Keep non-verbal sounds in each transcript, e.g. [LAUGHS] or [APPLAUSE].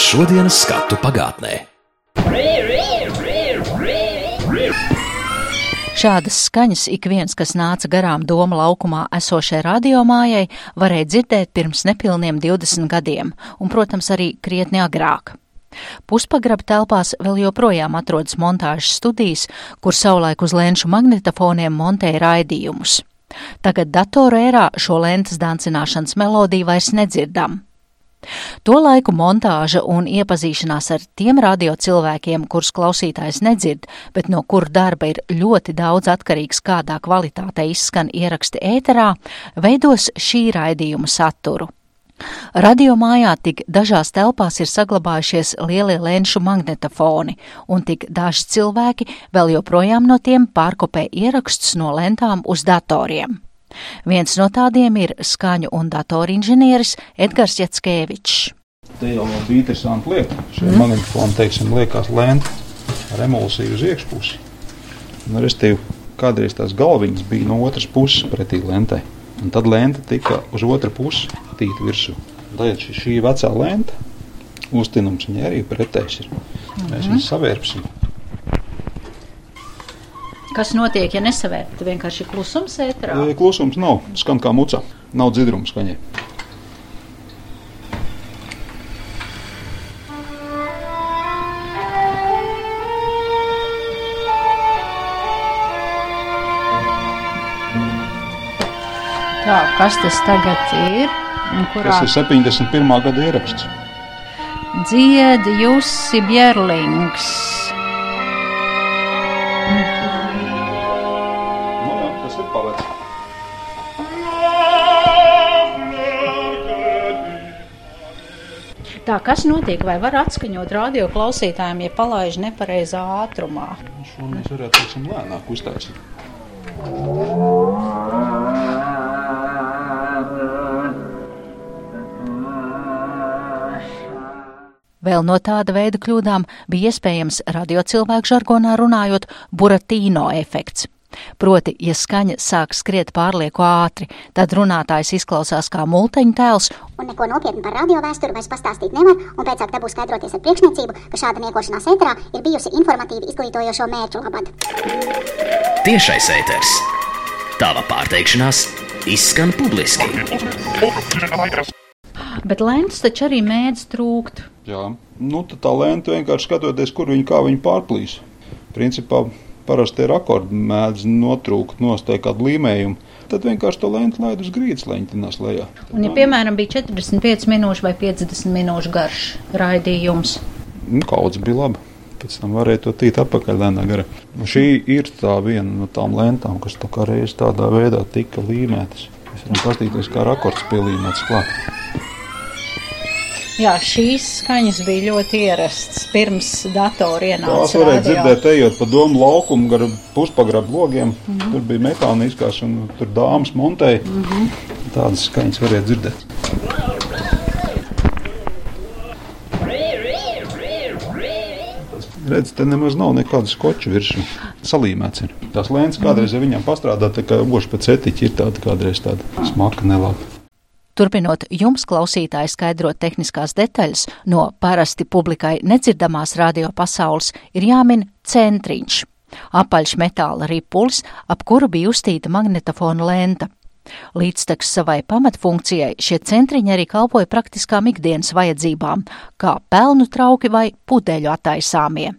Ar šodienas skatu pagātnē. Šādas skaņas ik viens, kas nāca garām doma laukumā esošai radiomājai, varēja dzirdēt pirms nepilniem 20 gadiem, un, protams, arī krietni agrāk. Puspagraba telpās vēl joprojām atrodas montāžas studijas, kur savulaik uz lēnšu magnetofoniem montēja raidījumus. Tagad datoru ērā šo lentes dancināšanas melodiju vairs nedzirdam. To laiku montāža un iepazīšanās ar tiem radio cilvēkiem, kurus klausītājs nedzird, bet no kuru darba ir ļoti daudz atkarīgs, kādā kvalitātē izskan ieraksti ēterā, veidos šī raidījuma saturu. Radio mājā tik dažās telpās ir saglabājušies lielie lēnšu magnetofoni, un tik daži cilvēki vēl joprojām no tiem pārkopē ierakstus no lentām uz datoriem. Viens no tādiem ir skaņu un datoru inženieris Edgars Jackēvičs. Te jau bija interesanti lieta. Šie mm. magnetofoni, teiksim, liekas lenti ar emulsiju uz iekšpusi. Un, restīvi, kādreiz tās galviņas bija no otras puses pretī lentei. Un tad lente tika uz otru pusi tīta virsū. Tad šī, vecā lente, uztinums viņai arī pretējs ir. Mēs viņu savērpsim. Kas notiek, ja nesavērt? Tad vienkārši klusums ētrā. Klusums nav, skan kā muca, nav dzirdums skaņai. Tā, kas tas tagad ir? Kurā Tas ir 71. gada ieraksts. dzied Jussi Bjerlings? Paveicis. Tā, kas notiek? Vai var atskaņot radio klausītājiem, ja palaiž nepareizā ātrumā? Šo mēs varētu teiksim, lēnāk uztaisīt. Vēl no tāda veida kļūdām bija iespējams radio cilvēku žargonā runājot buratīno efekts. Proti, ja skaņa sāk skriet pārlieku ātri, tad runātājs izklausās kā multeņu tēls, Un neko nopietnu par radio vēsturi vairs pastāstīt nevar, un pēc tam dabūs skaidroties ar priekšniecību, ka šāda niekošanās ēterā ir bijusi informatīvi izglītojošo mērķu labad. Tiešais ēters. Tava pārteikšanās izskan publiski. bet lēns taču arī mēdz trūkt. Jā, nu, tā lēnta vienkārši skatoties, kur viņi kā viņi pārplīs. Principā parasti ir akordi mēdz notrūkt, nostāja kādu līmējumu. Tad vienkārši to lēntu laid uz grīdas leņķinās lejā. Un, ja, piemēram, bija 45 minūšu vai 50 minūšu garš raidījums, Nu, Kaudzes bija laba. Pēc tam varēja to tīt atpakaļ lēnā garā. Šī ir tā viena no tām lentām, kas tā kā reiz tādā veidā tika līmētas. Mēs varam paskatīties, kā rakords pielīmēts klāt. Jā, šīs skaņas bija ļoti ierastas pirms datora Tās ienāca varēja radio. dzirdēt, ejot pa domu laukumu, gar puspagrabu logiem. Mm -hmm. Tur bija mehāniskās, un tur dāmas montēja. Mm -hmm. Tādas skaņas varēja dzirdēt. Redz, te nemaz nav nekāda skoča virsū. Salīmēts ir. Tās lēns kādreiz, ja viņām pastrādā, tā kā oši pēc etiķa ir tāda kādreiz tāda smaka nelaba. Turpinot jums, klausītāji, skaidrot tehniskās detaļas no parasti publikai nedzirdamās radio pasaules, ir jāmin centriņš - apaļš metāla ripulis, ap kuru bija uztīta magnetofona lenta. Līdztekus savai pamatfunkcijai šie centriņi arī kalpoja praktiskām ikdienas vajadzībām, kā pelnu trauki vai pudeļu attaisāmie.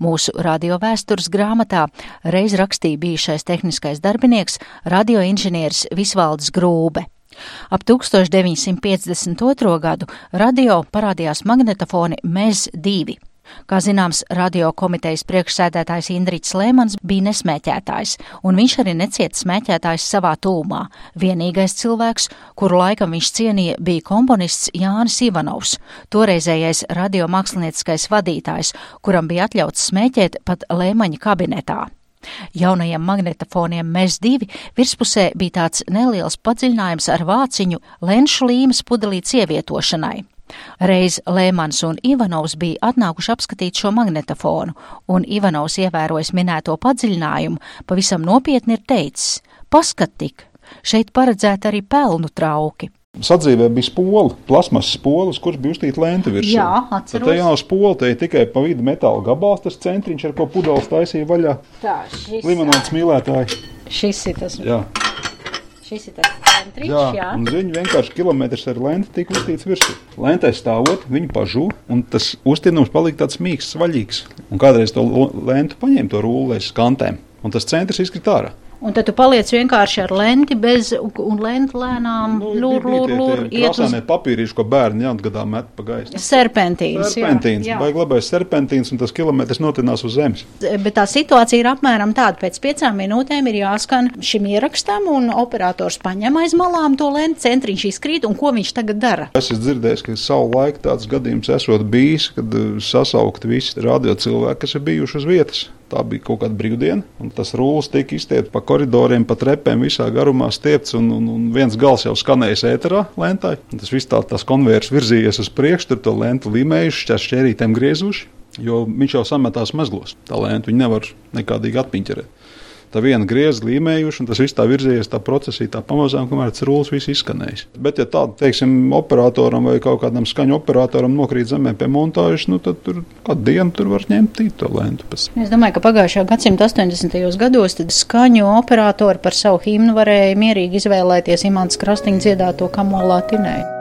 Mūsu radiovēstures grāmatā reiz rakstīja bijušais tehniskais darbinieks, radioinženieris Visvalds Grūbe. Ap 1952. gadu radio parādījās magnetofoni MEZ 2. Kā zināms, radio komitejas priekšsēdētājs Indričs Lēmans bija nesmēķētājs, un viņš arī necieta smēķētājs savā tūmā. Vienīgais cilvēks, kuru laikam viņš cienīja, bija komponists Jānis Ivanovs, toreizējais radio mākslinieckais vadītājs, kuram bija atļauts smēķēt pat Lēmaņa kabinetā. Jaunajiem magnetofoniem MES 2 virspusē bija tāds neliels padziļinājums ar vāciņu lenšu līmes pudelītes ievietošanai. Reiz Lēmans un Ivanovs bija atnākuši apskatīt šo magnetofonu, un Ivanovs ievērojis minēto padziļinājumu, pavisam nopietni ir teicis: Paskat tik, šeit paredzēta arī pelnu trauki. Sadzīvē bija spola, plasmas spola, kurš bija uztīta lenta virsū. Jā, atceros. te jau nav spola, te ir tikai pa vidu metāla gabals, tas centriņš, ar ko pudeles taisīja vaļā. Tā, šis, Limonāts mīlētāji. šis ir tas, Jā, šis ir tas centriņš, jā. jā. un ziņu vienkārši kilometrs ar lenti tika uztīts virsū. Lentai stāvot, viņi pažū, un tas uztīnums palika tāds mīksts, vaļīgs. Un kādreiz to lentu paņēma to rūlēs skantēm, un tas centrs izkrita ārā. Un tad tu paliec vienkārši ar lenti bez, un lenti lēnām, lūr, lūr, lūr, uz Krāsānie papīrīši, ko bērni jaungadā met pa gaisu. serpentīns. jā, Serpentīns, jā. vai glabājas serpentīns, un tas kilometrs notinās uz zemes. Bet tā situācija ir apmēram tāda. Pēc piecām minūtēm ir jāskan šim ierakstam, un operators paņem aiz malām to lenti, centriņš izkrīt, un ko viņš tagad dara? Es esmu dzirdējis, ka savu laiku tāds gadījums esot bijis, kad uh, sasaukt visi radio cilvēki, kas ir bijuši uz vietas. Tā bija kaut kāda brīvdiena, un tas rūlis tika izstiepts pa koridoriem, pa trepēm, visā garumā stiepts, un, un, un viens gals jau skanējis ēterā lentai. Un tas viss tā, tas konvejers virzījies uz priekšu, tur to lentu limējuši, šķērs šķērītēm griezuši, jo viņš jau sametās mezglos. Tā lenta viņi nevar nekādīgi atpiņķerēt. Tā viena griezta līmējuši, un tas viss tā virzījies tā procesī, tā pamazām, kamēr tas rūlis viss izskanējis. Bet, ja tādu, teiksim, operatoram vai kaut kādam skaņu operatoram nokrīt zemē pie montāžas, nu, tad tur kādu dienu tur var ņemt tīt to lentu. Pēc. Es domāju, ka pagājušā gadsimta 80. gados skaņu operatori par savu himnu varēja mierīgi izvēlēties Imants Krastiņa dziedāto kamolā tinē.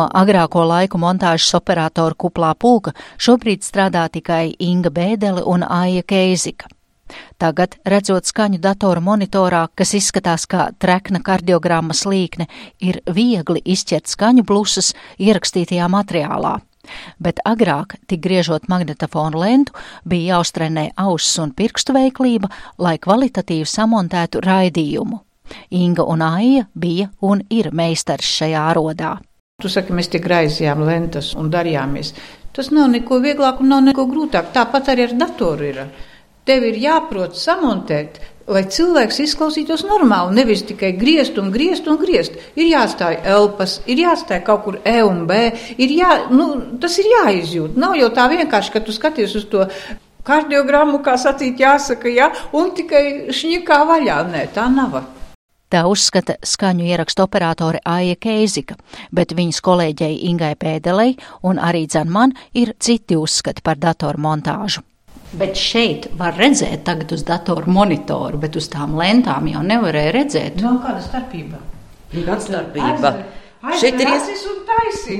No agrāko laiku montāžas operatoru kuplā pulka šobrīd strādā tikai Inga Bēdele un Aija Keizika. Tagad, redzot skaņu datoru monitorā, kas izskatās kā trekna kardiogrammas līkne, ir viegli izķert skaņu blusas ierakstītajā materiālā. Bet agrāk, tik griežot magnetofonu lentu, bija jāuztrenē auss un pirkstu veiklība, lai kvalitatīvi samontētu raidījumu. Inga un Aija bija un ir meistars šajā arodā. Tu saki, mēs tik raizījām lentas un darījāmies. Tas nav neko vieglāk un nav neko grūtāk. Tāpat arī ar datoru ir. Tev ir jāprot samontēt, lai cilvēks izklausītos normāli, nevis tikai griezt un griezt un griezt. Ir jāstāj elpas, ir jāstāj kaut kur E un B, ir jā, nu, tas ir jāizjūt. Nav jau tā vienkārši, ka tu skaties uz to kardiogrammu, kā sacīt, jāsaka, jā, un tikai šņikā vaļā. Nē, tā nav. Tā uzskata skaņu ierakstu operatore Aija Keizika, bet viņas kolēģei Ingai Pēdelei un arī dzan man ir citi uzskati par datoru montāžu. Bet šeit var redzēt tagad uz datoru monitoru, bet uz tām lentām jau nevarēja redzēt. Nav kāda starpība. Kāda starpība? Šeit ir, ies...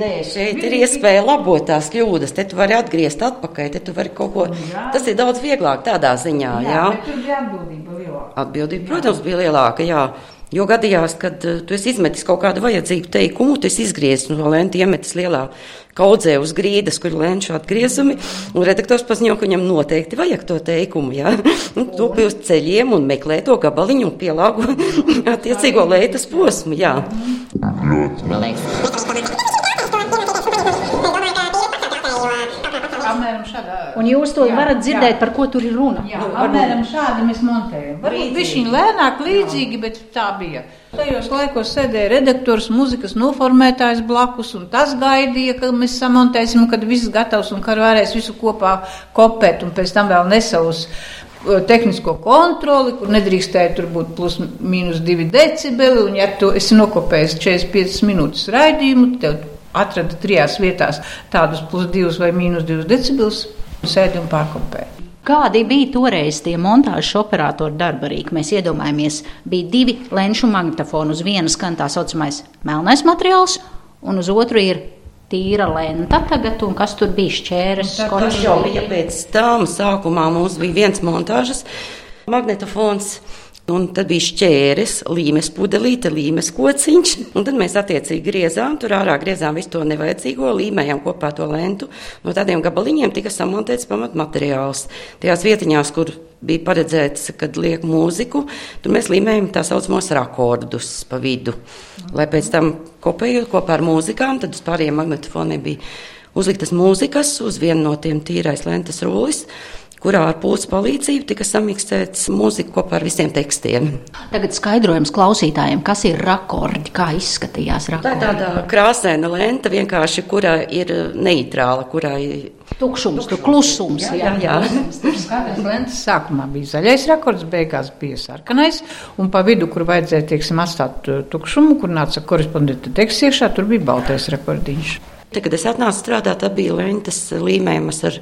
Nē, šeit ir iespēja labot tās kļūdas. Te tu vari atgriezt atpakaļ, te tu vari kaut ko. Tas ir daudz vieglāk tādā ziņā. Jā, jā. tur bija atbildība lielāka. Atbildība, protams, bija lielāka. Jā. Jo gadījās, kad uh, tu esi izmetis kaut kādu vajadzīgu teikumu, tu esi izgriezis no lēna, iemetis lielā kaudzē uz grīdas, kur ir lēna šādi griezumi, un redaktors paziņo, ka viņam noteikti vajag to teikumu. Jā. [LAUGHS] Un tu pie uz ceļiem un meklē to gabaliņu un pielāgo [LAUGHS] attiecīgo leitas posmu. Jā. Apmēram šādā. Un jūs to Jā, varat dzirdēt, jā. par ko tur ir runa. Jā, apmēram šādi mēs montējam. Varbūt viņš lēnāk, līdzīgi, bet tā bija. Tajos laikos sēdēja redaktors, mūzikas noformētājs blakus, un tas gaidīja, ka mēs samontēsim, kad viss gatavs un ka varēs visu kopā kopēt, un pēc tam vēl nesavus uh, tehnisko kontroli, kur nedrīkstēja tur būt plus mīnus 2 decibeli, un ja tu esi nokopējis 45 minūtes raidījumu, tev atrada trijās vietās tādus plus 2 vai mīnus 2 decibelus, sēdi un pārkopē. Kādi bija toreiz tie montāžas operatora darba rīki? Mēs iedomājamies, bija divi lenšu magnetofoni. Uz viena skan tā saucamais melnais materiāls, un uz otru ir tīra lenta tagad, un kas tur bija šķēres, Tas jau bija pēc tam. Sākumā mums bija viens montāžas magnetofons. Un tad bija šķēres, līmes pudelīte, līmes kociņš. Un tad mēs attiecīgi griezām, tur ārā griezām visu to nevajadzīgo, līmējām kopā to lentu. No tādiem gabaliņiem tika samontēts pamatmateriāls. Tajās vietiņās, kur bija paredzēts, kad liek mūziku, tur mēs līmējam tā saucamos rakordus pa vidu. Lai pēc tam kopējot kopā ar mūzikām, tad uz pārējiem magnetofoniem bija uzliktas mūzikas uz vienu no tiem tīrais lentes rullis kurā ar pulsu palīdzību tika samiksēts mūzika kopā ar visiem tekstiem. Tagad skaidrojums klausītājiem, kas ir rakordi, kā izskatījās Tā ir rakordi. tāda krāsaina lenta, vienkārši, kurā ir neitrāla, kurā ir Tukšums, tur klusums. jā, jā. Katrs lentes sākumā bija zaļais rakords, beigās bija sarkanais, un pa vidu, kur vajadzēja teiksim, atstāt uh, tukšumu, kur nāca korespondenta teksts iekšā, tur bija baltais rekordiņš. Tad, kad es atnācu strādāt, tad bija lentes līmējumas ar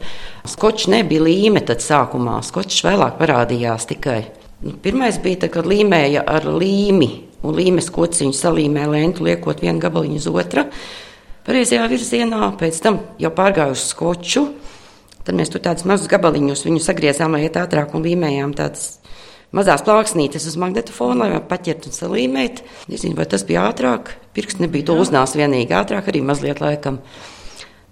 skoču. Nebija līme tad sākumā, skočs vēlāk parādījās tikai. Nu, pirmais bija, tad, kad līmēja ar līmi un līmes kociņu salīmē lentu, liekot vienu gabaliņu uz otra. Pareizajā virzienā, pēc tam jau pārgāju uz skoču. Tad mēs tur tādus mazus gabaliņus sagriezām, lai iet ātrāk un līmējām tādas mazās plāksnītes uz magnetofona, lai paķertu un salīmētu. Nezinu, vai tas bija ātrāk. Pirksts nebija to uznās vienīgi ātrāk, arī mazliet laikam.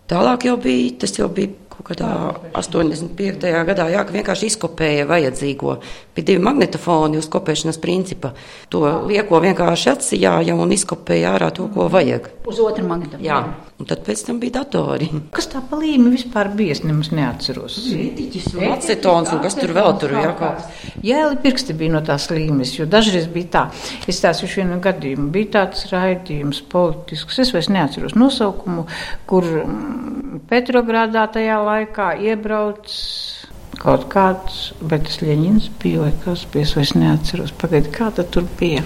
Tālāk jau bija, tas jau bija kaut kādā 85. gadā, jā, ka vienkārši izkopēja vajadzīgo. Bija divi magnetofoni uz kopēšanas principa. To lieko vienkārši atsijāja un izkopēja ārā to, ko vajag. Uz otru magnetofonu. Jā, un tad pēc tam bija datori. Kas tā pa līmi vispār bija, es nemaz neatceros. Acetons un kas tur vēl tur jā, kaut Jēli pirksti bija no tās līmes, jo dažreiz bija tā. Es tās uz vienu gadījumu bija tāds raidījums politisks, es vairs neatceros nosaukumu, kur mm, Petrogrādā tajā laikā iebrauc kaut kāds, bet tas Ļeņins bija vai kas bija, es neatceros. Pagaid, kā tad tur bija?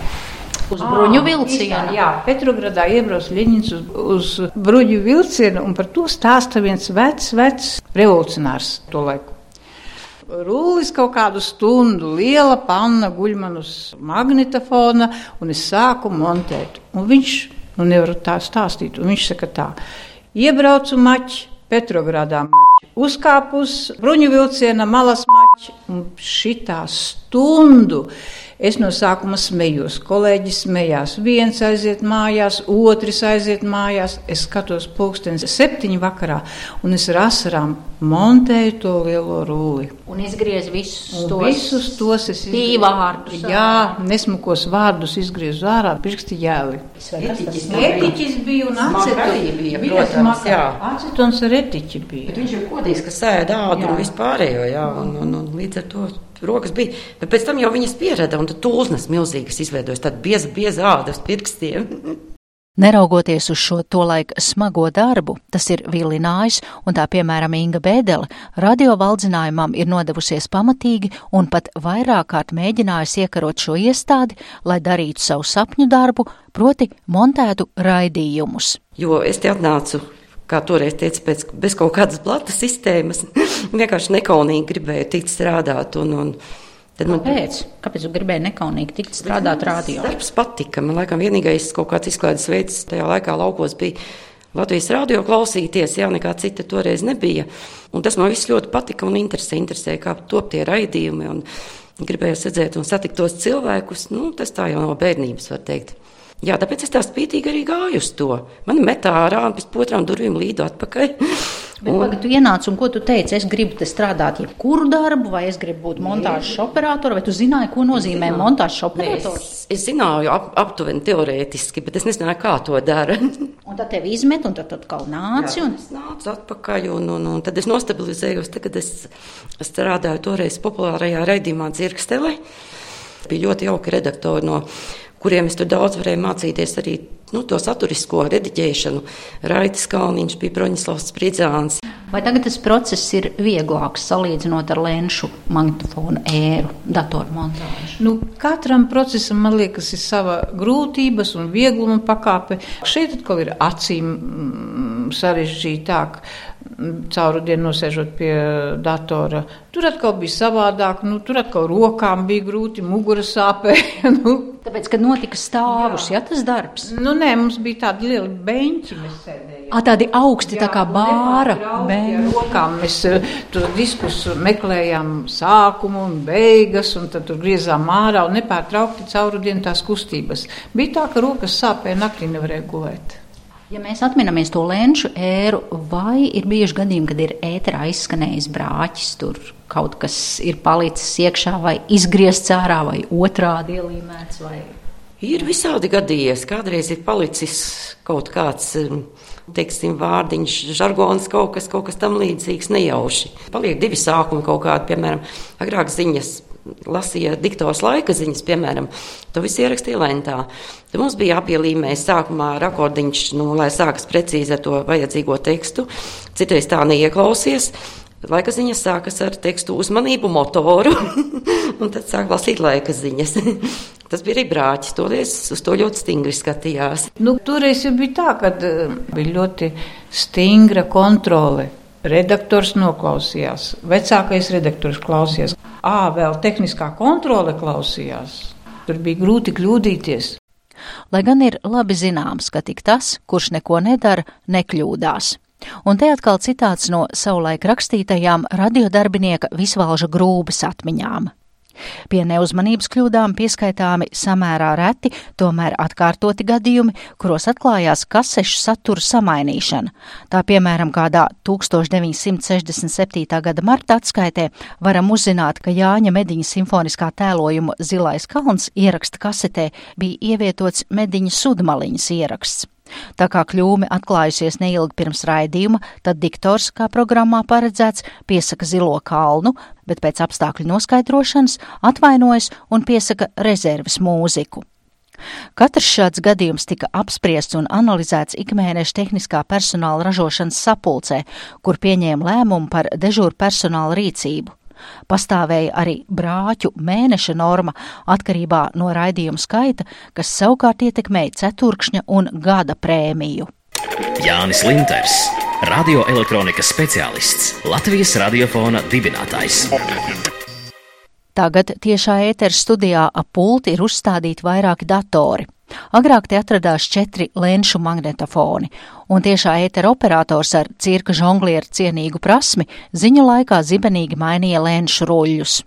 Uz bruņu vilcienu. Jā, Petrogradā iebrauc Ļeņins uz, uz bruņu vilcienu, un par to stāsta viens vecs, vecs revolucionārs to laiku. Rūlis kaut kādu stundu, liela panna guļ man uz magnetofona, un es sāku montēt. Un viņš, nu nevaru tā stāstīt, un viņš saka tā, iebraucu maķi, Petrogradā maķi, uzkāpus bruņu vilciena malas maķi, šitā stundu es no sākuma smējos. Kolēģis smējās, viens aiziet mājās, otrs aiziet mājās. Es skatos pulkstenis septiņi vakarā, un es ar asarām montēju to lielo rūli. Un izgriez visus Un tos. visus tos es izgriezu. vārdus Jā, nesmukos vārdus izgriezu ārā, pirksti jēli. Etiķis Etiķis bija un arī bija, Bija protams, jā. Acetons ar etiķi bija. Bet viņš ir kodīgs, ka sēž ādu un vispārējo, jā, un, un, un līdz ar to rokas bija. Bet pēc tam jau viņas pierada, un tad tūznes milzīgas izveidojas, tāda bieza, bieza āda uz pirkstiem. Neraugoties uz šo tolaik smago darbu, tas ir vilinājis, un tā piemēram Inga Bēdele radio valdzinājumam ir nodevusies pamatīgi un pat vairāk kārt mēģinājusi iekarot šo iestādi, lai darītu savu sapņu darbu, proti montētu raidījumus. Jo es te atnācu, kā toreiz teicu, pēc, bez kaut kādas blata sistēmas. [LAUGHS] Vienkārši nekaunīgi gribēju tikt strādāt. Un, un man Kāpēc? Kāpēc tu gribēji nekaunīgi tikt strādāt radio? Darbs patika. Man laikam vienīgais kaut kāds izklaides veids tajā laikā laukos bija. Latvijas radio klausīties, jā, nekā cita toreiz nebija. Un tas man viss ļoti patika un interesē, interesē kā top tie raidījumi. Un gribēju redzēt un satikt tos cilvēkus. Nu, tas tā jau no bērnības var teikt. Jā, tāpēc es tā spītīgi arī gāju uz to. Man metā ārā un pēc otrām durvīm līdu atpakaļ. Bet, pagad, tu ienāci un ko tu teici? Es gribu te strādāt jebkuru darbu, vai es gribu būt montāžas operatoru, vai tu zināji, ko nozīmē montāžas operators? Es, es zināju ap, aptuveni teorētiski, bet es nezināju, kā to dara. [LAUGHS] Un tad tev izmet, un tad tu atkal nāci. Un... Es nācu atpakaļ, un, un, un tad es nostabilizējos. Tagad es strādāju toreiz populārajā raidījumā Dzirkstele. Bija ļoti jauki redaktori, no kuriem es tur daudz varēju mācīties arī nu, to saturisko rediģēšanu. Raitas Kalniņš bija Broņislavs Spridzāns. Vai tagad tas process ir vieglāks salīdzinot ar lēnšu magnetofonu ēru, datoru montāžu? Nu, katram procesam, man liekas, ir sava grūtības un viegluma pakāpe. Šeit atkal ir acīm mm, sarežģītāk. Cauru dienu nosēžot pie datora. Tur atkal bija savādāk, nu, tur atkal rokām bija grūti, mugura sāpēja. [LAUGHS] nu, Tāpēc, kad notika stāvus, ja tas darbs. nu, nē, mums bija tādi lieli beņķi, mēs sēdējām. A, tādi augsti, tā kā bāra. Bēni. rokām mēs eh, tur diskus meklējām sākumu un beigas, un tad tur griezām ārā un nepārtraukti cauru dienu tās kustības. Bija tā, ka rokas sāpēja, naktī nevarēja gulēt. Ja mēs atminamies to lēnšu ēru, vai ir bijuši gadījumi, kad ir ēterā izskanējis brāķis, tur kaut kas ir palicis iekšā vai izgriezts ārā vai otrādi ielīmēts? Vai... Ir visādi gadījies. Kādreiz ir palicis kaut kāds, um, teiksim, vārdiņš, žargons, kaut kas, kaut kas tam līdzīgs, nejauši. Paliek divi sākumi kaut kādi, piemēram, agrāk ziņas. Lasīja diktors laika ziņas, piemēram, to visu ierakstīja lentā. Tad mums bija jāpielīmē sākumā rakordiņš, nu, lai sākas precīzi ar to vajadzīgo tekstu. Citreiz tā neieklausies. Laika ziņas sākas ar tekstu uzmanību motoru, [LAUGHS] un tad sāk lasīt laika ziņas. [LAUGHS] Tas bija arī brāķis, toreiz uz to ļoti stingri skatījās. Nu, toreiz jau bija tā, ka eh, bija ļoti stingra kontrole. Redaktors noklausījās, vecākais redaktors klausījās. Ā, vēl tehniskā kontrole klausījās. Tur bija grūti kļūdīties. Lai gan ir labi zināms, ka tik tas, kurš neko nedara, nekļūdās. Un te atkal citāts no savulaik rakstītajām radiodarbinieka Visvalža grūbas atmiņām. Pie neuzmanības kļūdām pieskaitāmi samērā reti, tomēr atkārtoti gadījumi, kuros atklājās kasešu satura samainīšana. Tā piemēram, kādā 1967. gada marta atskaitē varam uzzināt, ka Jāņa Mediņa simfoniskā tēlojuma Zilais kalns ieraksta kasetē bija ievietots Mediņa sudmaliņas ieraksts. Tā kā kļūme atklājusies neilgi pirms raidījuma, tad diktors, kā programmā paredzēts, piesaka zilo kalnu, bet pēc apstākļu noskaidrošanas atvainojas un piesaka rezerves mūziku. Katrs šāds gadījums tika apspriests un analizēts ikmēneša tehniskā personāla ražošanas sapulcē, kur pieņēma lēmumu par dežūru personāla rīcību. Pastāvēja arī brāķu mēneša norma atkarībā no raidījuma skaita, kas savukārt ietekmēja ceturkšņa un gada prēmiju. Jānis Linters, radioelektronikas speciālists, Latvijas radiofona dibinātājs. Tagad tiešā ēteras studijā ap pulti ir uzstādīti vairāki datori. Agrāk te atradās četri lenšu magnetofoni, un tiešā ētera operators ar cirka žonglieru cienīgu prasmi ziņu laikā zibenīgi mainīja lenšu ruļļus.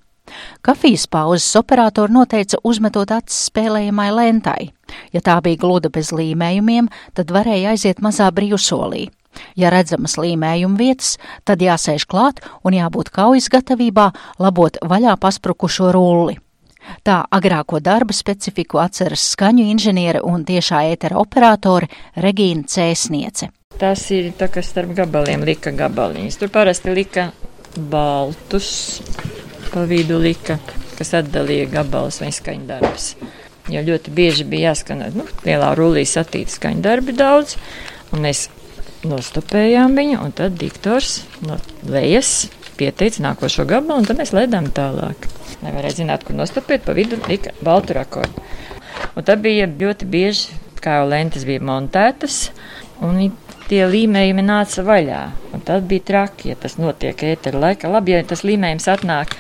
Kafijas pauzes operatori noteica uzmetot acis spēlējamai lentai. Ja tā bija gluda bez līmējumiem, tad varēja aiziet mazā brīvsolī. Ja redzamas līmējuma vietas, tad jāsēž klāt un jābūt kaujas gatavībā labot vaļā pasprukušo rulli. Tā agrāko darba specifiku atceras skaņu inženiere un tiešā ētera operatore Regīna Cēsniece. Tas ir tā, kas starp gabaliem lika gabaliņus. Tur parasti lika baltus, pa vidu lika, kas atdalīja gabalus vai skaņdarbus. Jo ļoti bieži bija jāskan, nu, lielā rullī satīta skaņdarbi daudz, un mēs nostopējām viņu, un tad diktors no lejas pieteica nākošo gabalu, un tad mēs lēdām tālāk. Nevarēja zināt, kur nostopēt, pa vidu lika baltu rakordu. Un tad bija ļoti bieži, kā jau lentes bija montētas, un tie līmējumi nāca vaļā. Un tad bija traki, ja tas notiek ētera laikā. Labi, ja tas līmējums atnāk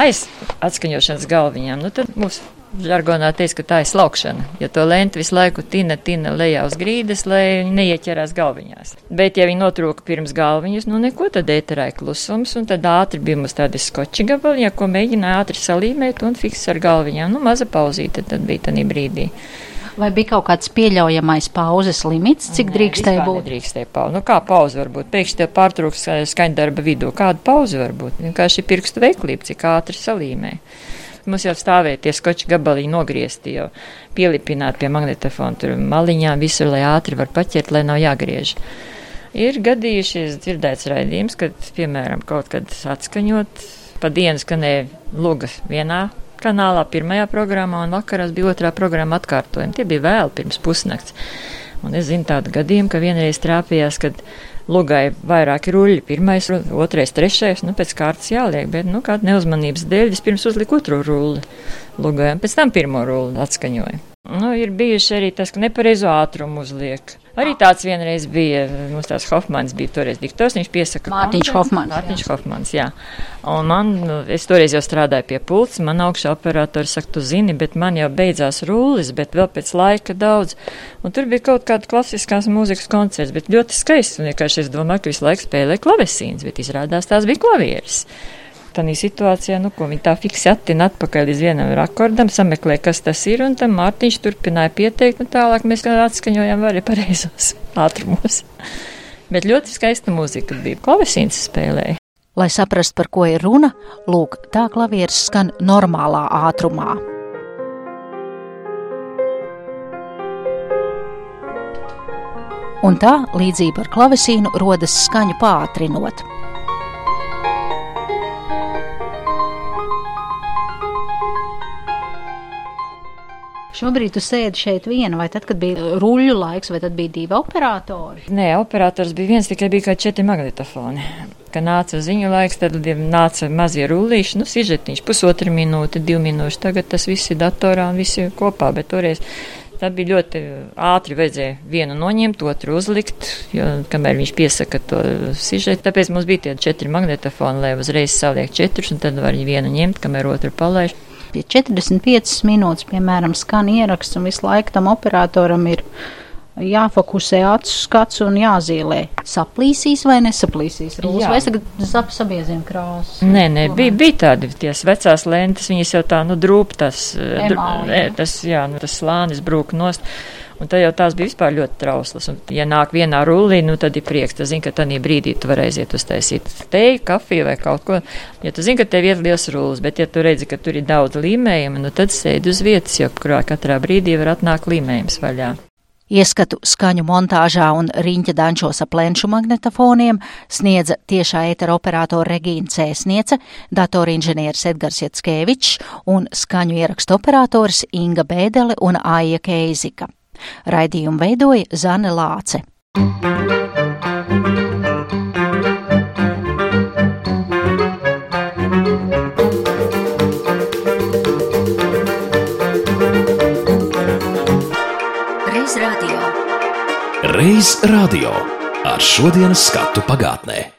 aiz atskaņošanas galviņām, nu tad mums žargonā teica, ka tā ir slaukšana, jo to lenti visu laiku tina, tina lejā uz grīdas, lai neieķerās galviņās. Bet, ja viņi notrūka pirms galviņas, nu neko, tad ēterā ir klusums, un tad ātri bija mums tādi skoči gabaliņi, ko mēģināja ātri salīmēt un fiks ar galviņām. Nu, maza pauzīte tad bija tanī brīdī. Vai bija kaut kāds pieļaujamais pauzes limits, cik drīkstēja būt? Drīkstēja pauze. Nu, kā pauze var būt? Pēkšņi tev pārtrūks eh, skaņdarba vidū. Kāda pauze var būt? Vienkārši pirkstu veiklība, cik ātri salīmē. Mums jau stāvēja tie skoči gabaliņi nogriezti, jau pielipināti pie magnetofona, tur maliņām visur, lai ātri var paķert, lai nav jāgriež. Ir gadījušies dzirdēts raidījums, kad, piemēram, kaut kad atskaņot, pa dienu skanēja lugas vienā kanālā, pirmajā programmā, un vakarās bija otrā programma atkārtojuma. Tie bija vēl pirms pusnakts. Un es zinu tādu gadījumu, ka vienreiz trāpījās, kad lugai vairāki ruļļi, pirmais, otrais, trešais, nu pēc kārtas jāliek, bet, nu, kāda neuzmanības dēļ vispirms uzlika otro rulli lugai, un pēc tam pirmo rulli atskaņoja. Nu, ir bijuši arī tas, ka nepareizo ātrumu uzliek. Arī tāds vienreiz bija, mums tās Hofmans bija toreiz diktors, viņš piesaka. Mārtiņš. Hofmans, Mārtiņš Hofmans, jā. Un man, nu, es toreiz jau strādāju pie pults, man augšā operators saka, tu zini, bet man jau beidzās rūlis, bet vēl pēc laika daudz. Un tur bija kaut kāda klasiskās mūzikas koncerts, bet ļoti skaists. Un vienkārši es domāju, ka visu laiku spēlē klavesīns, bet izrādās tās bija klavieris tādā situācijā, nu, ko viņi tā fiksi attina atpakaļ līdz vienam rakordam, sameklē, kas tas ir, un tam Mārtiņš turpināja pieteikt, un tālāk mēs atskaņojām arī pareizos [LAUGHS] ātrumos. Bet ļoti skaista mūzika bija. Klavesīns spēlēja. Lai saprastu, par ko ir runa, lūk, tā klavieres skan normālā ātrumā. Un tā līdzība ar klavesīnu rodas skaņu pātrinot. Šobrīd tu sēdi šeit viena, vai tad, kad bija ruļļu laiks, vai tad bija divi operatori? Nē, operators bija viens, tikai bija kā četri magnetofoni. Kad nāca ziņu laiks, tad nāca mazie rullīši, nu, sižetiņš, pusotra minūte, divi minūši. Tagad tas viss ir datorā un viss ir kopā, bet toreiz Tā bija ļoti ātri. Vajadzēja vienu noņemt, otru uzlikt, jo, kamēr viņš piesaka to sižetu. Tāpēc mums bija tie četri magnetofoni, lai uzreiz saliek četrus, un tad var vienu ņemt, kamēr otru palaiž. Pie 45 minūtes, piemēram, skan ieraksts, un visu laiku tam operatoram ir jāfokusē acu skats un jāzīmē. Saplīsīs vai nesaplīsīs rūs, Jā. vai tagad sap sabieziem krāsas? Nē, nē, bija, bija tādi ties vecās lentes, viņas jau tā, nu, drūp tas, jā. tas, jā, nu, tas slānis brūk nost. Un tad jau tās bija vispār ļoti trauslas. Un, ja nāk vienā rullī, nu tad ir prieks. Tu zini, ka tajā brīdī tu vari aiziet uztaisīt teju, kafiju vai kaut ko. Ja tu zini, ka tev ir liels rullis, bet ja tu redzi, ka tur ir daudz līmējumu, nu tad sēdi uz vietas, jo kurā katrā brīdī var atnākt līmējums vaļā. Ieskatu skaņu montāžā un riņķa dančos ap lenšu magnetofoniem sniedza tiešā ētera operatora Regīna Cēsniece, datorinženieris Edgars Jatskevičs un skaņu ierakstu operators Inga Bēdele un Aija Keizika. Raidījumu veidoja Zane Lāce. Reiz radio ar šodienas skatu pagātnē.